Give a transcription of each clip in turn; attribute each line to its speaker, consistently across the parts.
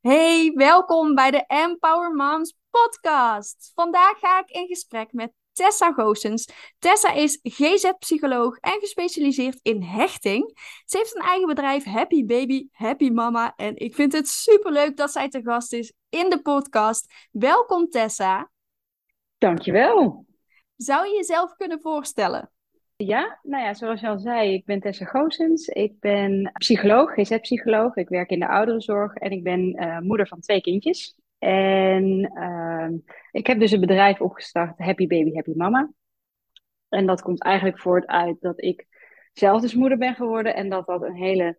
Speaker 1: Hey, welkom bij de Empower Moms podcast. Vandaag ga ik in gesprek met Tessa Goossens. Tessa is GZ-psycholoog en gespecialiseerd in hechting. Ze heeft een eigen bedrijf, Happy Baby, Happy Mama. En ik vind het superleuk dat zij te gast is in de podcast. Welkom Tessa.
Speaker 2: Dankjewel.
Speaker 1: Zou je jezelf kunnen voorstellen?
Speaker 2: Ja, nou ja, zoals je al zei, ik ben Tessa Goossens. Ik ben psycholoog, GZ-psycholoog. Ik werk in de ouderenzorg en ik ben uh, moeder van twee kindjes. En uh, ik heb dus een bedrijf opgestart, Happy Baby, Happy Mama. En dat komt eigenlijk voort uit dat ik zelf dus moeder ben geworden en dat dat een hele,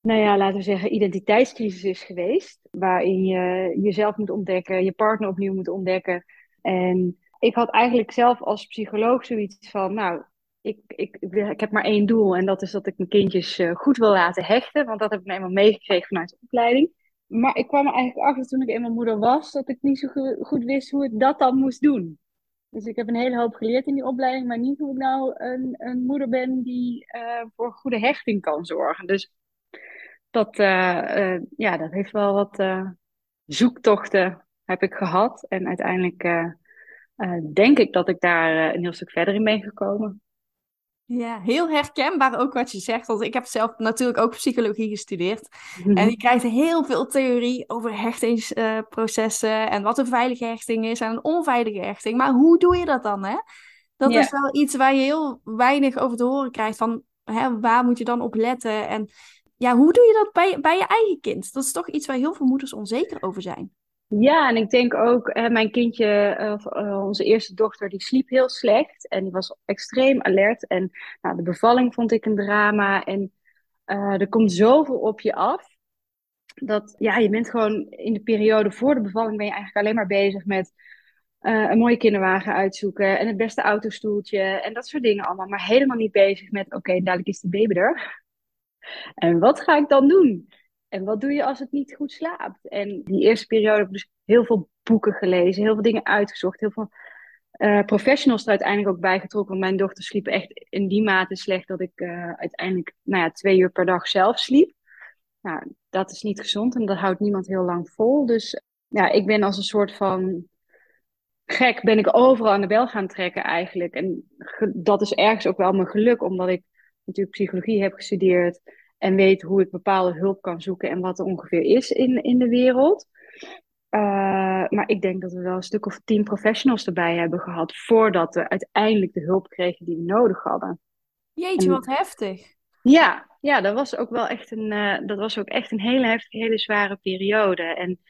Speaker 2: nou ja, laten we zeggen, identiteitscrisis is geweest. Waarin je jezelf moet ontdekken, je partner opnieuw moet ontdekken. En ik had eigenlijk zelf als psycholoog zoiets van, nou, ik, ik, ik, heb maar één doel en dat is dat ik mijn kindjes uh, goed wil laten hechten. Want dat heb ik nou eenmaal meegekregen vanuit de opleiding. Maar ik kwam er eigenlijk achter toen ik eenmaal moeder was, dat ik niet zo goed wist hoe ik dat dan moest doen. Dus ik heb een hele hoop geleerd in die opleiding, maar niet hoe ik nou een, een moeder ben die uh, voor goede hechting kan zorgen. Dus dat, uh, ja, dat heeft wel wat zoektochten heb ik gehad. En uiteindelijk denk ik dat ik daar een heel stuk verder in ben gekomen.
Speaker 1: Ja, heel herkenbaar ook wat je zegt. Want ik heb zelf natuurlijk ook psychologie gestudeerd. En je krijgt heel veel theorie over hechtingsprocessen. en wat een veilige hechting is en een onveilige hechting. Maar hoe doe je dat dan? Hè? Dat is wel iets waar je heel weinig over te horen krijgt. Van hè, waar moet je dan op letten? En ja, hoe doe je dat bij, bij je eigen kind? Dat is toch iets waar heel veel moeders onzeker over zijn.
Speaker 2: Ja, en ik denk ook, mijn kindje, uh, onze eerste dochter, die sliep heel slecht. En die was extreem alert. En nou, de bevalling vond ik een drama. En uh, er komt zoveel op je af. Dat ja, je bent gewoon in de periode voor de bevalling ben je eigenlijk alleen maar bezig met een mooie kinderwagen uitzoeken. En het beste autostoeltje en dat soort dingen allemaal. Maar helemaal niet bezig met, oké, dadelijk is de baby er. En wat ga ik dan doen? En wat doe je als het niet goed slaapt? En die eerste periode heb ik dus heel veel boeken gelezen, heel veel dingen uitgezocht, heel veel uh, professionals er uiteindelijk ook bij getrokken. Want mijn dochter sliep echt in die mate slecht dat ik uh, uiteindelijk nou ja, twee uur per dag zelf sliep. Nou, dat is niet gezond en dat houdt niemand heel lang vol. Dus ja, ik ben als een soort van gek, ben ik overal aan de bel gaan trekken eigenlijk. En dat is ergens ook wel mijn geluk, omdat ik natuurlijk psychologie heb gestudeerd en weet hoe ik bepaalde hulp kan zoeken en wat er ongeveer is in, in de wereld. Uh, maar ik denk dat we wel een stuk of tien professionals erbij hebben gehad voordat we uiteindelijk de hulp kregen die we nodig hadden.
Speaker 1: Jeetje, wat heftig.
Speaker 2: Ja, ja, dat was ook wel echt een, uh, dat was ook echt een hele heftige, hele zware periode. En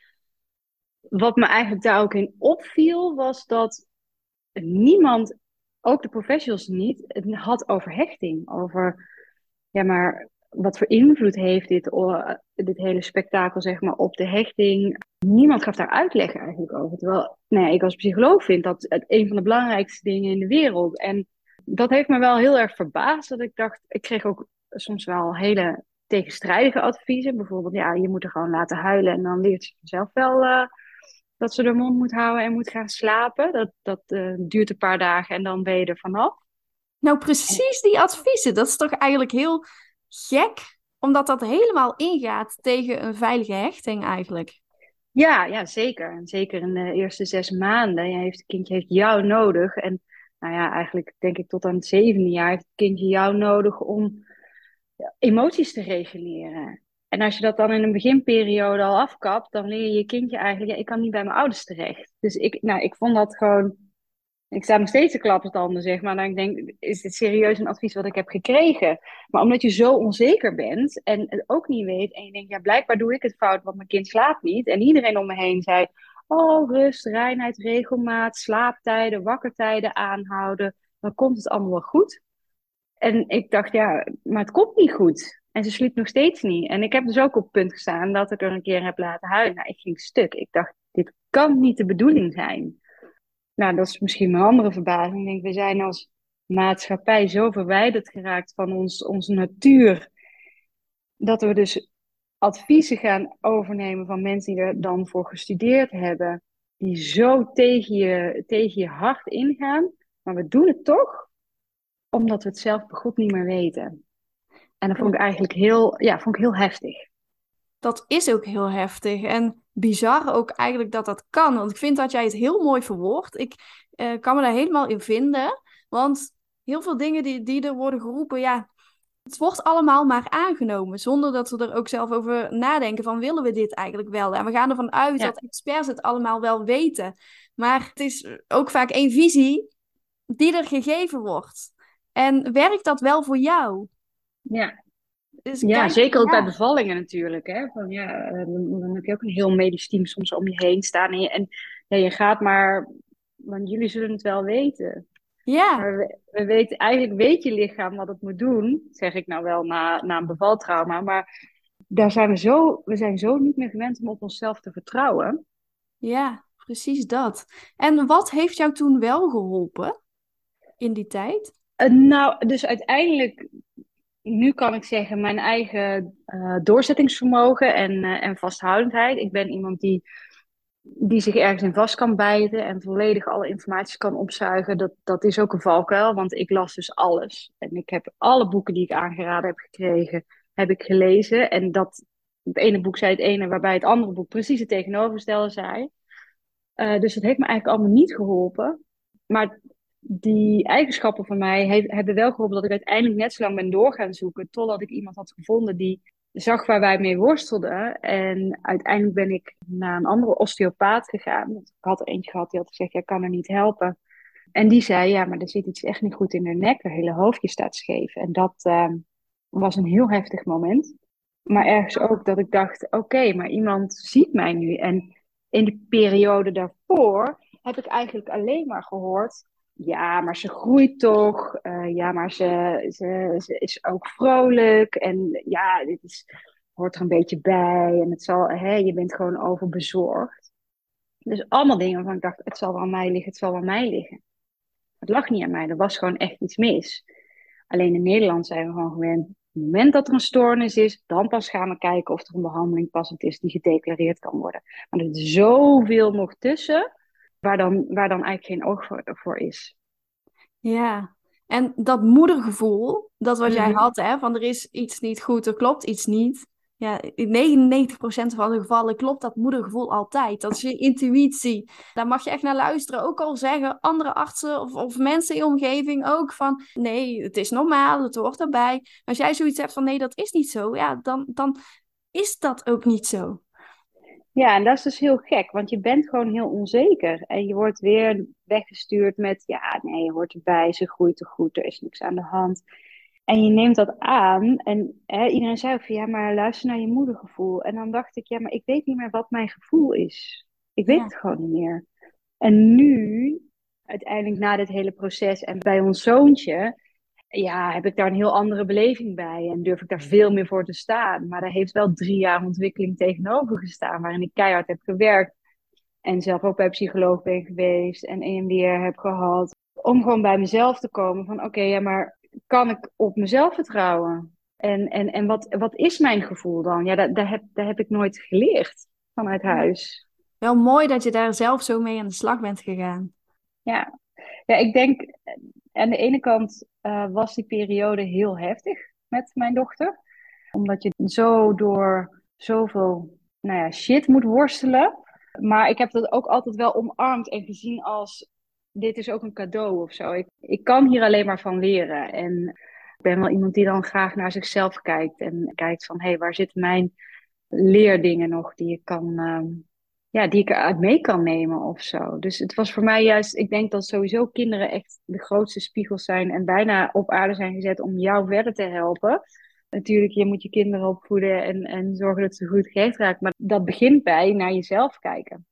Speaker 2: wat me eigenlijk daar ook in opviel, was dat niemand, ook de professionals niet, het had over hechting. Over, ja, maar wat voor invloed heeft dit, dit hele spektakel zeg maar, op de hechting? Niemand gaf daar uitleg eigenlijk over. Terwijl nee, ik als psycholoog vind dat het een van de belangrijkste dingen in de wereld. En dat heeft me wel heel erg verbaasd. Dat ik dacht, ik kreeg ook soms wel hele tegenstrijdige adviezen. Bijvoorbeeld, ja, je moet er gewoon laten huilen en dan leert ze zelf wel uh, dat ze de mond moet houden en moet gaan slapen. Dat, dat uh, duurt een paar dagen en dan ben je er vanaf.
Speaker 1: Nou, precies die adviezen. Dat is toch eigenlijk heel gek, omdat dat helemaal ingaat tegen een veilige hechting eigenlijk.
Speaker 2: Ja, ja zeker. Zeker in de eerste zes maanden. Heeft, het kindje heeft jou nodig. En nou ja, eigenlijk denk ik tot aan het zevende jaar heeft het kindje jou nodig om emoties te reguleren. En als je dat dan in een beginperiode al afkapt, dan leer je je kindje eigenlijk, ja, ik kan niet bij mijn ouders terecht. Dus ik, nou, ik vond dat gewoon ik sta nog steeds te klappertanden, zeg maar. Ik denk, is dit serieus een advies wat ik heb gekregen? Maar omdat je zo onzeker bent en het ook niet weet... en je denkt, ja, blijkbaar doe ik het fout, want mijn kind slaapt niet. En iedereen om me heen zei, oh, rust, reinheid, regelmaat, slaaptijden, wakkertijden aanhouden. Dan komt het allemaal wel goed. En ik dacht, ja, maar het komt niet goed. En ze sliep nog steeds niet. En ik heb dus ook op het punt gestaan dat ik er een keer heb laten huilen. Nou, ik ging stuk. Ik dacht, dit kan niet de bedoeling zijn nou, dat is misschien een andere verbazing. Ik denk, we zijn als maatschappij zo verwijderd geraakt van ons, onze natuur, dat we dus adviezen gaan overnemen van mensen die er dan voor gestudeerd hebben, die zo tegen je, tegen je hart ingaan. Maar we doen het toch, omdat we het zelf begoed niet meer weten. En dat vond ik eigenlijk heel, ja, vond ik heel heftig.
Speaker 1: dat is ook heel heftig. En bizar ook eigenlijk dat dat kan. Want ik vind dat jij het heel mooi verwoordt. Ik uh, kan me daar helemaal in vinden. Want heel veel dingen die, die er worden geroepen, ja, het wordt allemaal maar aangenomen. Zonder dat we er ook zelf over nadenken van willen we dit eigenlijk wel? En we gaan ervan uit dat experts het allemaal wel weten. Maar het is ook vaak één visie die er gegeven wordt. En werkt dat wel voor jou?
Speaker 2: Ja, dus ja, zeker ook bij bevallingen natuurlijk. Hè? Van, ja, eh, dan, heb je ook een heel medisch team soms om je heen staan. En je, en, ja, je gaat maar, want jullie zullen het wel weten.
Speaker 1: Ja.
Speaker 2: Maar we, we, weten, eigenlijk weet je lichaam wat het moet doen, zeg ik nou wel na, na een bevaltrauma. Maar daar zijn we, zo, we zijn zo niet meer gewend om op onszelf te vertrouwen.
Speaker 1: Ja, precies dat. En wat heeft jou toen wel geholpen in die tijd?
Speaker 2: Uh, nou, dus uiteindelijk nu kan ik zeggen, mijn eigen uh, doorzettingsvermogen en, uh, en vasthoudendheid. Ik ben iemand die, die zich ergens in vast kan bijten en volledig alle informatie kan opzuigen. Dat, dat is ook een valkuil, want ik las dus alles. En ik heb alle boeken die ik aangeraden heb gekregen, heb ik gelezen. En dat, het ene boek zei het ene, waarbij het andere boek precies het tegenovergestelde zei. Uh, dus dat heeft me eigenlijk allemaal niet geholpen. Maar die eigenschappen van mij hebben wel geholpen dat ik uiteindelijk net zo lang ben doorgaan zoeken. Totdat ik iemand had gevonden die zag waar wij mee worstelden. En uiteindelijk ben ik naar een andere osteopaat gegaan. Ik had er eentje gehad die had gezegd, jij kan er niet helpen. En die zei, ja, maar er zit iets echt niet goed in de nek. Het hele hoofdje staat scheef. En dat uh, was een heel heftig moment. Maar ergens ook dat ik dacht, oké, maar iemand ziet mij nu. En in de periode daarvoor heb ik eigenlijk alleen maar gehoord ja, maar ze groeit toch. Uh, ja, maar ze, ze, ze, is ook vrolijk. En ja, dit is, hoort er een beetje bij. En het zal, hè, je bent gewoon overbezorgd. Dus allemaal dingen waarvan ik dacht, het zal wel aan mij liggen, het zal wel aan mij liggen. Het lag niet aan mij, er was gewoon echt iets mis. Alleen in Nederland zijn we gewoon gewend, op het moment dat er een stoornis is, dan pas gaan we kijken of er een behandeling passend is die gedeclareerd kan worden. Maar er is zoveel nog tussen waar dan, waar dan eigenlijk geen oog voor, voor is.
Speaker 1: Ja, en dat moedergevoel, dat wat jij mhm. had, hè, van er is iets niet goed, er klopt iets niet. Ja, in 99% van de gevallen klopt dat moedergevoel altijd. Dat is je intuïtie. Daar mag je echt naar luisteren. Ook al zeggen andere artsen of, of mensen in je omgeving ook van... nee, het is normaal, het hoort erbij. Als jij zoiets hebt van nee, dat is niet zo... ja, dan, dan is dat ook niet zo.
Speaker 2: Ja, en dat is dus heel gek, want je bent gewoon heel onzeker. En je wordt weer weggestuurd met, ja, nee, je hoort erbij, ze groeit te goed, er is niks aan de hand. En je neemt dat aan en hè, iedereen zei ook van, ja, maar luister naar je moedergevoel. En dan dacht ik, ja, maar ik weet niet meer wat mijn gevoel is. Ik weet het gewoon niet meer. En nu, uiteindelijk na dit hele proces en bij ons zoontje, ja, heb ik daar een heel andere beleving bij en durf ik daar veel meer voor te staan. Maar daar heeft wel drie jaar ontwikkeling tegenover gestaan, waarin ik keihard heb gewerkt en zelf ook bij psycholoog ben geweest en EMDR heb gehad. Om gewoon bij mezelf te komen van oké, ja, maar kan ik op mezelf vertrouwen? En, en, en wat, wat is mijn gevoel dan? Ja, dat, dat, heb, dat heb ik nooit geleerd vanuit huis.
Speaker 1: Wel mooi dat je daar zelf zo mee aan de slag bent gegaan.
Speaker 2: Ja, ja ik denk aan de ene kant uh, was die periode heel heftig met mijn dochter. Omdat je zo door zoveel nou ja, shit moet worstelen. Maar ik heb dat ook altijd wel omarmd en gezien als dit is ook een cadeau of zo. Ik, ik kan hier alleen maar van leren. En ik ben wel iemand die dan graag naar zichzelf kijkt. En kijkt van, hé, hey, waar zitten mijn leerdingen nog die ik kan, uh, ja, die ik eruit mee kan nemen of zo. Dus het was voor mij juist, ik denk dat sowieso kinderen echt de grootste spiegels zijn en bijna op aarde zijn gezet om jou verder te helpen. Natuurlijk, je moet je kinderen opvoeden en, en zorgen dat ze goed geeft raakt, maar dat begint bij naar jezelf kijken.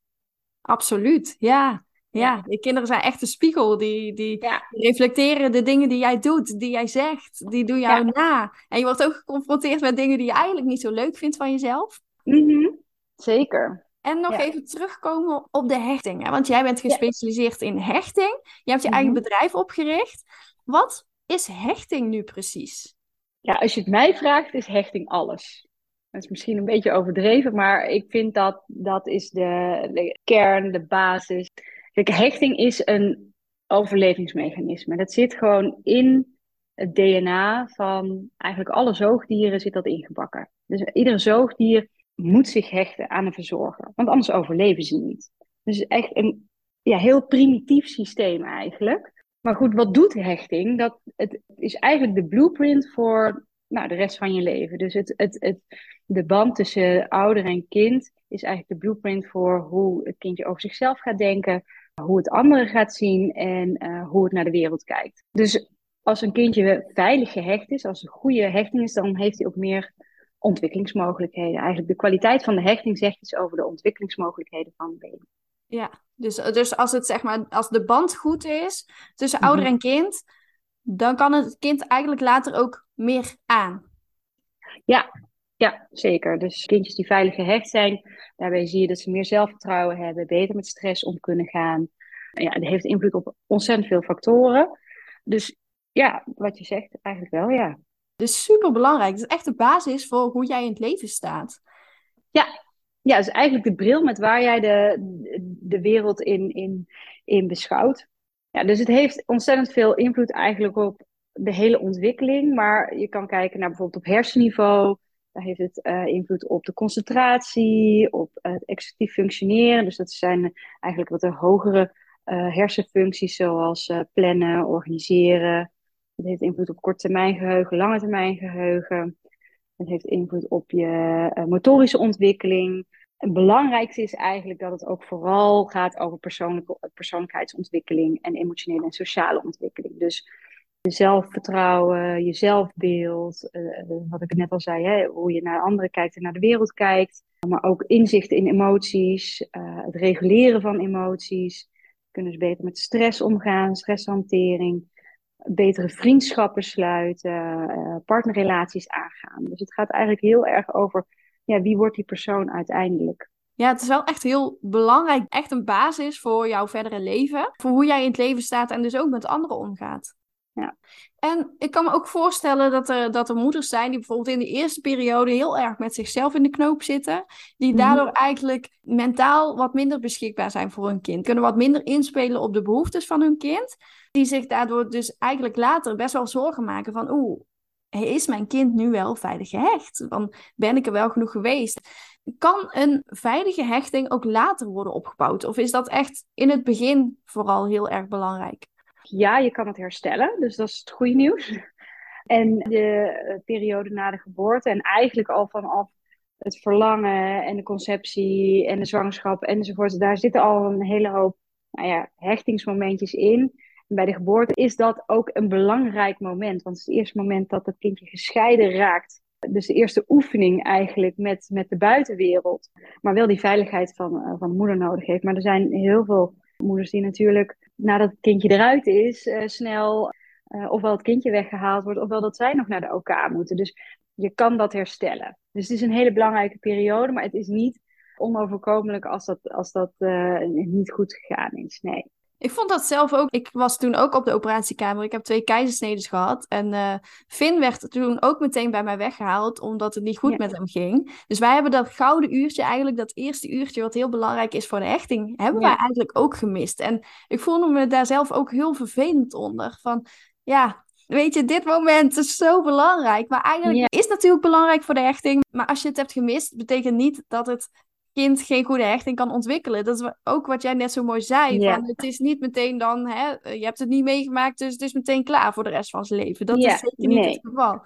Speaker 1: Absoluut, ja. Ja, die kinderen zijn echt een spiegel. Die, die reflecteren de dingen die jij doet, die jij zegt. Die doen jou na. En je wordt ook geconfronteerd met dingen die je eigenlijk niet zo leuk vindt van jezelf.
Speaker 2: Mm Zeker.
Speaker 1: En nog even terugkomen op de hechting. Want jij bent gespecialiseerd in hechting. Je hebt je eigen mhm. bedrijf opgericht. Wat is hechting nu precies?
Speaker 2: Ja, als je het mij vraagt, is hechting alles. Dat is misschien een beetje overdreven, maar ik vind dat dat is de, de kern, de basis. Kijk, hechting is een overlevingsmechanisme. Dat zit gewoon in het DNA van eigenlijk alle zoogdieren zit dat ingebakken. Dus iedere zoogdier moet zich hechten aan een verzorger, want anders overleven ze niet. Dus echt een ja, heel primitief systeem eigenlijk. Maar goed, wat doet hechting? Dat, het is eigenlijk de blueprint voor nou, de rest van je leven. Dus het, het, het, de band tussen ouder en kind is eigenlijk de blueprint voor hoe het kindje over zichzelf gaat denken, hoe het anderen gaat zien en uh, hoe het naar de wereld kijkt. Dus als een kindje veilig gehecht is, als een goede hechting is, dan heeft hij ook meer ontwikkelingsmogelijkheden. Eigenlijk de kwaliteit van de hechting zegt iets over de ontwikkelingsmogelijkheden van het baby.
Speaker 1: Ja, dus, dus als, het, zeg maar, als de band goed is tussen ouder mhm. en kind, dan kan het kind eigenlijk later ook meer aan.
Speaker 2: Ja, ja, zeker. Dus kindjes die veilig gehecht zijn, daarbij zie je dat ze meer zelfvertrouwen hebben, beter met stress om kunnen gaan. Ja, dat heeft invloed op ontzettend veel factoren. Dus ja, wat je zegt, eigenlijk wel, ja.
Speaker 1: Dus super belangrijk. Het is echt de basis voor hoe jij in het leven staat.
Speaker 2: Ja, ja, is eigenlijk de bril met waar jij de, de wereld in, in, in beschouwt. Ja, dus het heeft ontzettend veel invloed eigenlijk op de hele ontwikkeling. Maar je kan kijken naar bijvoorbeeld op hersenniveau. Daar heeft het uh, invloed op de concentratie, op het executief functioneren. Dus dat zijn eigenlijk wat de hogere uh, hersenfuncties zoals uh, plannen, organiseren. Het heeft invloed op korttermijngeheugen, lange termijn geheugen. Het heeft invloed op je uh, motorische ontwikkeling. Het belangrijkste is eigenlijk dat het ook vooral gaat over persoonlijke, persoonlijkheidsontwikkeling en emotionele en sociale ontwikkeling. Dus je zelfvertrouwen, je zelfbeeld, uh, wat ik net al zei, hè, hoe je naar anderen kijkt en naar de wereld kijkt. Maar ook inzicht in emoties, het reguleren van emoties. Kunnen ze beter met stress omgaan, stresshantering betere vriendschappen sluiten, uh, partnerrelaties aangaan. Dus het gaat eigenlijk heel erg over ja, wie wordt die persoon uiteindelijk.
Speaker 1: Ja, het is wel echt heel belangrijk, echt een basis voor jouw verdere leven. Voor hoe jij in het leven staat en dus ook met anderen omgaat.
Speaker 2: Ja.
Speaker 1: En ik kan me ook voorstellen dat er, dat er moeders zijn die bijvoorbeeld in de eerste periode heel erg met zichzelf in de knoop zitten. Die mhm. daardoor eigenlijk mentaal wat minder beschikbaar zijn voor hun kind. Kunnen wat minder inspelen op de behoeftes van hun kind. Die zich daardoor dus eigenlijk later best wel zorgen maken van oeh, is mijn kind nu wel veilig gehecht? Dan ben ik er wel genoeg geweest? Kan een veilige hechting ook later worden opgebouwd? Of is dat echt in het begin vooral heel erg belangrijk?
Speaker 2: Ja, je kan het herstellen, dus dat is het goede nieuws. En de eh, periode na de geboorte en eigenlijk al vanaf het verlangen en de conceptie en de zwangerschap enzovoort, daar zitten al een hele hoop nou ja, hechtingsmomentjes in. Bij de geboorte is dat ook een belangrijk moment, want het is het eerste moment dat het kindje gescheiden raakt. Dus de eerste oefening eigenlijk met, met de buitenwereld, maar wel die veiligheid van, uh, van de moeder nodig heeft. Maar er zijn heel veel moeders die natuurlijk nadat het kindje eruit is, uh, snel uh, ofwel het kindje weggehaald wordt, ofwel dat zij nog naar de OK moeten. Dus je kan dat herstellen. Dus het is een hele belangrijke periode, maar het is niet onoverkomelijk als dat, als dat niet goed gegaan is. Nee.
Speaker 1: Ik vond dat zelf ook. Ik was toen ook op de operatiekamer. Ik heb twee keizersnedes gehad. En uh, Finn werd toen ook meteen bij mij weggehaald, omdat het niet goed met hem ging. Dus wij hebben dat gouden uurtje, eigenlijk dat eerste uurtje, wat heel belangrijk is voor de hechting, hebben wij eigenlijk ook gemist. En ik voelde me daar zelf ook heel vervelend onder. Van ja, Weet je, dit moment is zo belangrijk. Maar eigenlijk is het natuurlijk belangrijk voor de hechting. Maar als je het hebt gemist, betekent niet dat het kind geen goede hechting kan ontwikkelen. Dat is ook wat jij net zo mooi zei. Van, het is niet meteen dan, hè, je hebt het niet meegemaakt, dus het is meteen klaar voor de rest van zijn leven. Dat is zeker niet het geval.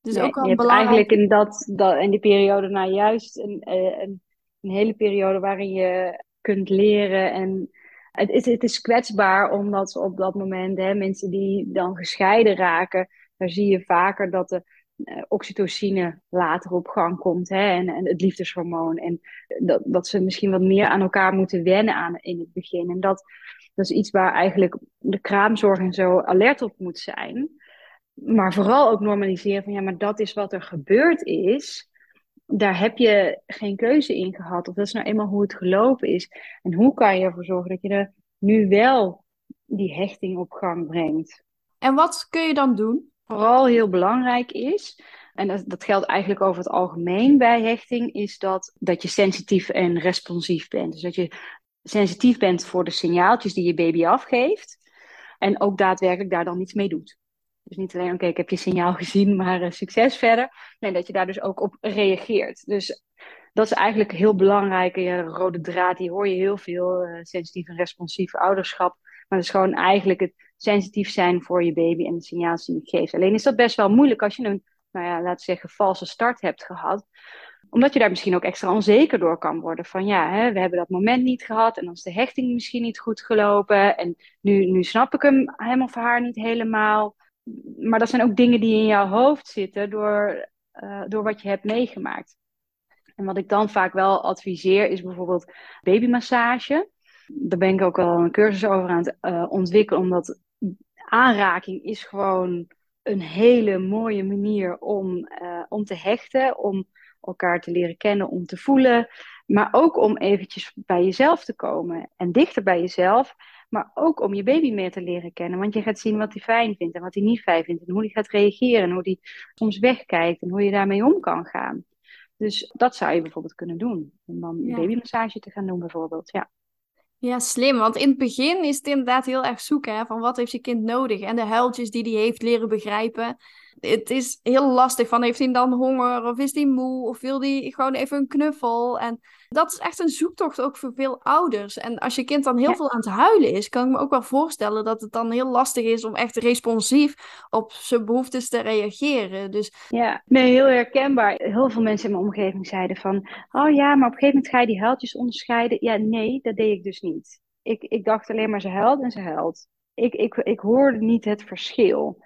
Speaker 2: Dus ook al je hebt eigenlijk in, dat, dat, in die periode nou juist een, eh, een, een, hele periode waarin je kunt leren en het is, het is kwetsbaar omdat op dat moment hè, mensen die dan gescheiden raken, daar zie je vaker dat de oxytocine later op gang komt. Hè, en, en het liefdeshormoon. En dat, dat ze misschien wat meer aan elkaar moeten wennen aan, in het begin. En dat, dat is iets waar eigenlijk de kraamzorg en zo alert op moet zijn. Maar vooral ook normaliseren van ja, maar dat is wat er gebeurd is. Daar heb je geen keuze in gehad. Of dat is nou eenmaal hoe het gelopen is. En hoe kan je ervoor zorgen dat je er nu wel die hechting op gang brengt?
Speaker 1: En wat kun je dan doen?
Speaker 2: Vooral heel belangrijk is, en dat, dat, geldt eigenlijk over het algemeen bij hechting, is dat, dat je sensitief en responsief bent. Dus dat je sensitief bent voor de signaaltjes die je baby afgeeft. En ook daadwerkelijk daar dan iets mee doet. Dus niet alleen, oké, ik heb je signaal gezien, maar uh, succes verder. Nee, dat je daar dus ook op reageert. Dus dat is eigenlijk heel belangrijk. Ja, de rode draad, die hoor je heel veel. Uh, sensitief en responsief ouderschap. Maar dat is gewoon eigenlijk het sensitief zijn voor je baby en de signaal die je geeft. Alleen is dat best wel moeilijk als je een, nou ja, laten we zeggen, valse start hebt gehad omdat je daar misschien ook extra onzeker door kan worden. Van ja, hè, we hebben dat moment niet gehad en dan is de hechting misschien niet goed gelopen. En nu, nu snap ik hem, hem of haar niet helemaal. Maar dat zijn ook dingen die in jouw hoofd zitten door, uh, door wat je hebt meegemaakt. En wat ik dan vaak wel adviseer is bijvoorbeeld babymassage. Daar ben ik ook wel een cursus over aan het uh, ontwikkelen, omdat aanraking is gewoon een hele mooie manier om, uh, om te hechten, om elkaar te leren kennen, om te voelen, maar ook om eventjes bij jezelf te komen en dichter bij jezelf, maar ook om je baby meer te leren kennen, want je gaat zien wat hij fijn vindt en wat hij niet fijn vindt en hoe hij gaat reageren en hoe hij soms wegkijkt en hoe je daarmee om kan gaan. Dus dat zou je bijvoorbeeld kunnen doen. Om dan ja. babymassage te gaan doen bijvoorbeeld, ja.
Speaker 1: Ja, slim. Want in het begin is het inderdaad heel erg zoeken hè, van wat heeft je kind nodig. En de huiltjes die hij heeft leren begrijpen het is heel lastig van heeft hij dan honger of is hij moe of wil hij gewoon even een knuffel. En dat is echt een zoektocht ook voor veel ouders. En als je kind dan heel veel aan het huilen is, kan ik me ook wel voorstellen dat het dan heel lastig is om echt responsief op zijn behoeftes te reageren. Dus...
Speaker 2: Ja, nee, heel herkenbaar. Heel veel mensen in mijn omgeving zeiden van, oh ja, maar op een gegeven moment ga je die huiltjes onderscheiden. Ja, nee, dat deed ik dus niet. Ik, ik dacht alleen maar ze huilt en ze huilt. Ik, ik, ik hoorde niet het verschil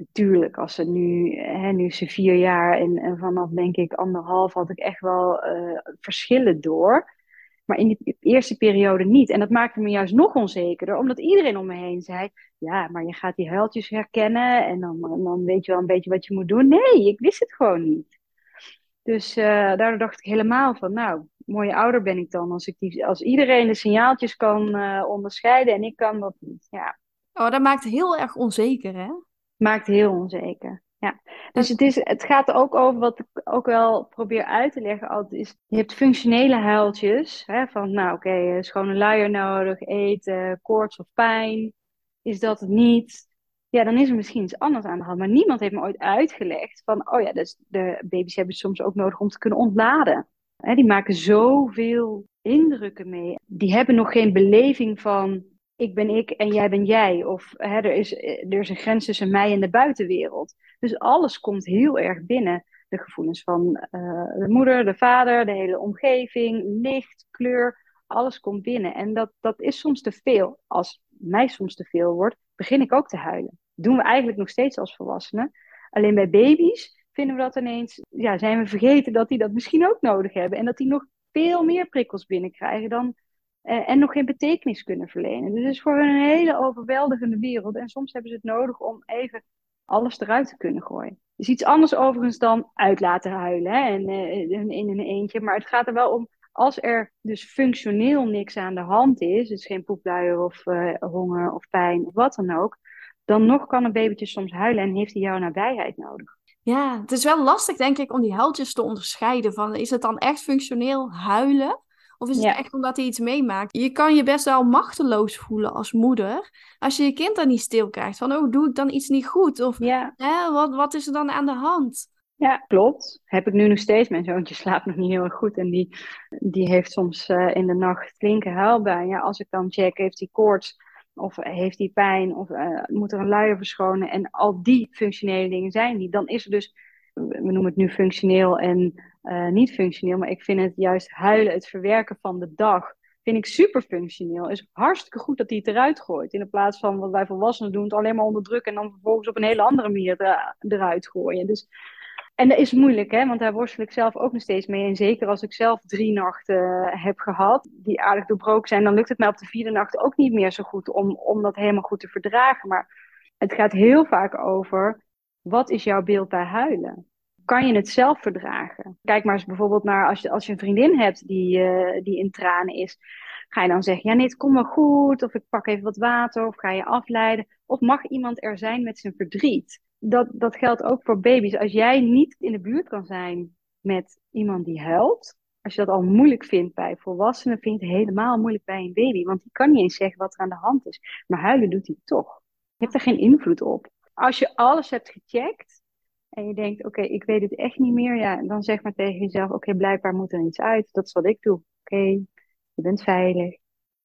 Speaker 2: natuurlijk, als ze nu, hè, nu ze vier jaar en, en vanaf denk ik anderhalf had ik echt wel uh, verschillen door. Maar in die eerste periode niet. En dat maakte me juist nog onzekerder, omdat iedereen om me heen zei: Ja, maar je gaat die huiltjes herkennen en dan, dan weet je wel een beetje wat je moet doen. Nee, ik wist het gewoon niet. Dus uh, daardoor dacht ik helemaal van: Nou, mooie ouder ben ik dan als, ik die, als iedereen de signaaltjes kan uh, onderscheiden en ik kan dat niet. Ja.
Speaker 1: Oh, dat maakt heel erg onzeker, hè?
Speaker 2: Maakt heel onzeker. Ja. Dus het, is, het gaat ook over wat ik ook wel probeer uit te leggen. Altijd is, je hebt functionele huiltjes. Hè, van nou oké, okay, is gewoon een luier nodig, eten, koorts of pijn. Is dat het niet? Ja, dan is er misschien iets anders aan de hand. Maar niemand heeft me ooit uitgelegd van, oh ja, dus de baby's hebben soms ook nodig om te kunnen ontladen. Hè, die maken zoveel indrukken mee. Die hebben nog geen beleving van ik ben ik en jij ben jij. Of hè, er, is, er is een grens tussen mij en de buitenwereld. Dus alles komt heel erg binnen. De gevoelens van uh, de moeder, de vader, de hele omgeving, licht, kleur. Alles komt binnen. En dat, dat is soms te veel. Als mij soms te veel wordt, begin ik ook te huilen. Doen we eigenlijk nog steeds als volwassenen. Alleen bij baby's vinden we dat ineens, ja, zijn we vergeten dat die dat misschien ook nodig hebben. En dat die nog veel meer prikkels binnenkrijgen dan en nog geen betekenis kunnen verlenen. Dus het is voor hun een hele overweldigende wereld. En soms hebben ze het nodig om even alles eruit te kunnen gooien. is iets anders overigens dan uit laten huilen hè, en, uh, in, een eentje. Maar het gaat er wel om, als er dus functioneel niks aan de hand is, dus geen poepluier of uh, honger of pijn of wat dan ook, dan nog kan een babytje soms huilen en heeft hij jouw nabijheid nodig.
Speaker 1: Ja, het is wel lastig denk ik om die huiltjes te onderscheiden. Van, is het dan echt functioneel huilen? Of is het echt omdat hij iets meemaakt? Je kan je best wel machteloos voelen als moeder. Als je je kind dan niet stil krijgt. Van, oh, doe ik dan iets niet goed? Of hè, wat, wat is er dan aan de hand?
Speaker 2: Ja, klopt. Heb ik nu nog steeds. Mijn zoontje slaapt nog niet heel erg goed. En die, die heeft soms uh, in de nacht flinke huilbuien. Ja, als ik dan check, heeft hij koorts? Of heeft hij pijn? Of uh, moet er een luier verschonen? En al die functionele dingen zijn die. Dan is er dus, we noemen het nu functioneel en uh, niet functioneel. Maar ik vind het juist huilen, het verwerken van de dag, vind ik super functioneel. Is hartstikke goed dat hij het eruit gooit. In plaats van wat wij volwassenen doen, het alleen maar onderdrukken en dan vervolgens op een hele andere manier eruit gooien. Dus, en dat is moeilijk, hè, want daar worstel ik zelf ook nog steeds mee. En zeker als ik zelf drie nachten heb gehad, die aardig doorbroken zijn, dan lukt het mij op de vierde nacht ook niet meer zo goed om, om dat helemaal goed te verdragen. Maar het gaat heel vaak over, wat is jouw beeld bij huilen? Kan je het zelf verdragen? Kijk maar eens bijvoorbeeld naar als je, als je een vriendin hebt die, uh, die in tranen is. Ga je dan zeggen, ja nee, het komt wel goed. Of ik pak even wat water. Of ga je afleiden. Of mag iemand er zijn met zijn verdriet? Dat, dat geldt ook voor baby's. Als jij niet in de buurt kan zijn met iemand die huilt. Als je dat al moeilijk vindt bij volwassenen, vind je het helemaal moeilijk bij een baby. Want die kan niet eens zeggen wat er aan de hand is. Maar huilen doet hij toch. Je hebt er geen invloed op. Als je alles hebt gecheckt, en je denkt, oké, ik weet het echt niet meer, ja, dan zeg maar tegen jezelf, oké, blijkbaar moet er iets uit. Dat is wat ik doe. Oké, je bent veilig.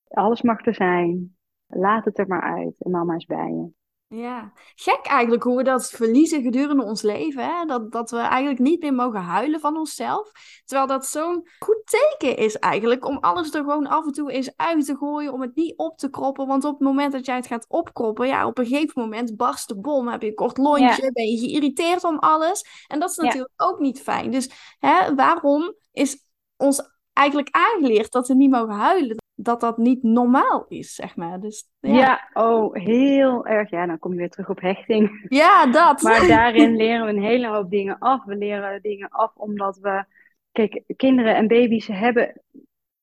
Speaker 2: Alles mag er zijn. Laat het er maar uit en mama is bij je.
Speaker 1: Ja, gek eigenlijk hoe we dat verliezen gedurende ons leven. Hè? Dat, dat we eigenlijk niet meer mogen huilen van onszelf. Terwijl dat zo'n goed teken is eigenlijk om alles er gewoon af en toe eens uit te gooien. Om het niet op te kroppen. Want op het moment dat jij het gaat opkroppen, ja, op een gegeven moment barst de bom. Heb je een kort lontje, ben je geïrriteerd om alles. En dat is natuurlijk ook niet fijn. Dus hè, waarom is ons eigenlijk aangeleerd dat we niet mogen huilen? dat dat niet normaal is, zeg maar. Dus,
Speaker 2: ja. ja. oh, heel erg. Ja, dan kom je weer terug op hechting.
Speaker 1: Ja, dat.
Speaker 2: Maar daarin leren we een hele hoop dingen af. We leren dingen af omdat we... Kijk, kinderen en baby's hebben,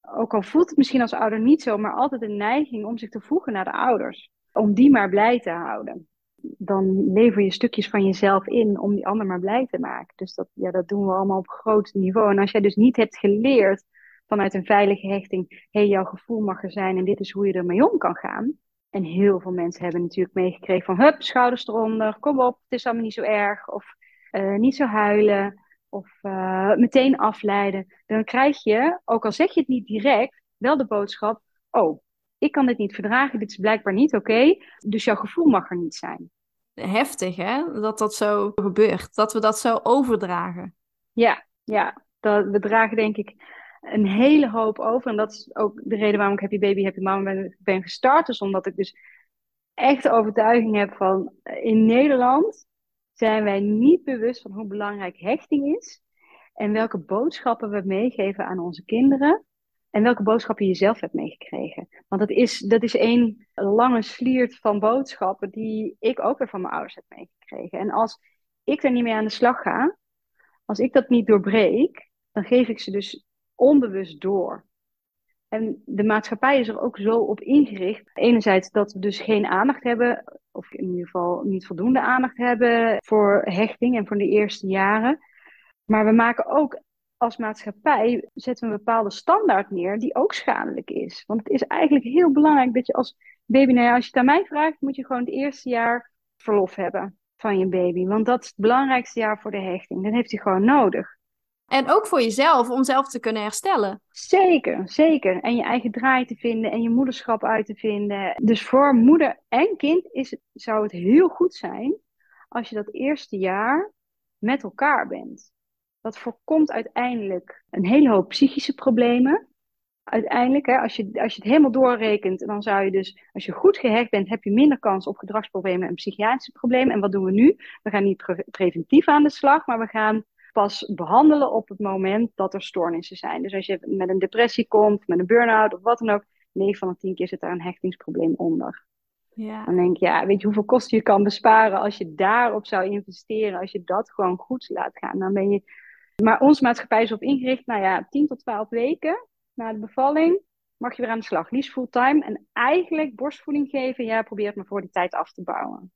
Speaker 2: ook al voelt het misschien als ouder niet zo, maar altijd een neiging om zich te voegen naar de ouders. Om die maar blij te houden. Dan lever je stukjes van jezelf in om die ander maar blij te maken. Dus dat, ja, dat doen we allemaal op groot niveau. En als jij dus niet hebt geleerd vanuit een veilige hechting, hé, hey, jouw gevoel mag er zijn en dit is hoe je ermee om kan gaan. En heel veel mensen hebben natuurlijk meegekregen van, hup, schouders eronder, kom op, het is allemaal niet zo erg. Of uh, niet zo huilen, of uh, meteen afleiden. Dan krijg je, ook al zeg je het niet direct, wel de boodschap, oh, ik kan dit niet verdragen, dit is blijkbaar niet oké, dus jouw gevoel mag er niet zijn.
Speaker 1: Heftig, hè, dat dat zo gebeurt, dat we dat zo overdragen.
Speaker 2: Ja, ja, dat, we dragen denk ik een hele hoop over. En dat is ook de reden waarom ik Happy Baby, Happy Mama ben, ben gestart. Dus omdat ik dus echt de overtuiging heb van in Nederland zijn wij niet bewust van hoe belangrijk hechting is. En welke boodschappen we meegeven aan onze kinderen. En welke boodschappen je zelf hebt meegekregen. Want dat is, dat is één lange sliert van boodschappen die ik ook weer van mijn ouders heb meegekregen. En als ik er niet mee aan de slag ga, als ik dat niet doorbreek, dan geef ik ze dus onbewust door. En de maatschappij is er ook zo op ingericht. Enerzijds dat we dus geen aandacht hebben, of in ieder geval niet voldoende aandacht hebben voor hechting en voor de eerste jaren. Maar we maken ook als maatschappij, zetten we een bepaalde standaard neer die ook schadelijk is. Want het is eigenlijk heel belangrijk dat je als baby, nou als je het aan mij vraagt, moet je gewoon het eerste jaar verlof hebben van je baby. Want dat is het belangrijkste jaar voor de hechting. Dat heeft hij gewoon nodig.
Speaker 1: En ook voor jezelf, om zelf te kunnen herstellen.
Speaker 2: Zeker, zeker. En je eigen draai te vinden en je moederschap uit te vinden. Dus voor moeder en kind is, zou het heel goed zijn als je dat eerste jaar met elkaar bent. Dat voorkomt uiteindelijk een hele hoop psychische problemen. Uiteindelijk, hè, als, je, als je het helemaal doorrekent, dan zou je dus, als je goed gehecht bent, heb je minder kans op gedragsproblemen en psychiatrische problemen. En wat doen we nu? We gaan niet preventief aan de slag, maar we gaan pas behandelen op het moment dat er stoornissen zijn. Dus als je met een depressie komt, met een burn-out of wat dan ook, 9 van de 10 keer zit daar een hechtingsprobleem onder. Ja. Dan denk je, ja, weet je hoeveel kosten je kan besparen als je daarop zou investeren, als je dat gewoon goed laat gaan. Dan ben je... Maar onze maatschappij is op ingericht, nou ja, 10 tot 12 weken na de bevalling mag je weer aan de slag. Liefst fulltime. En eigenlijk borstvoeding geven, ja, probeer het maar voor die tijd af te bouwen.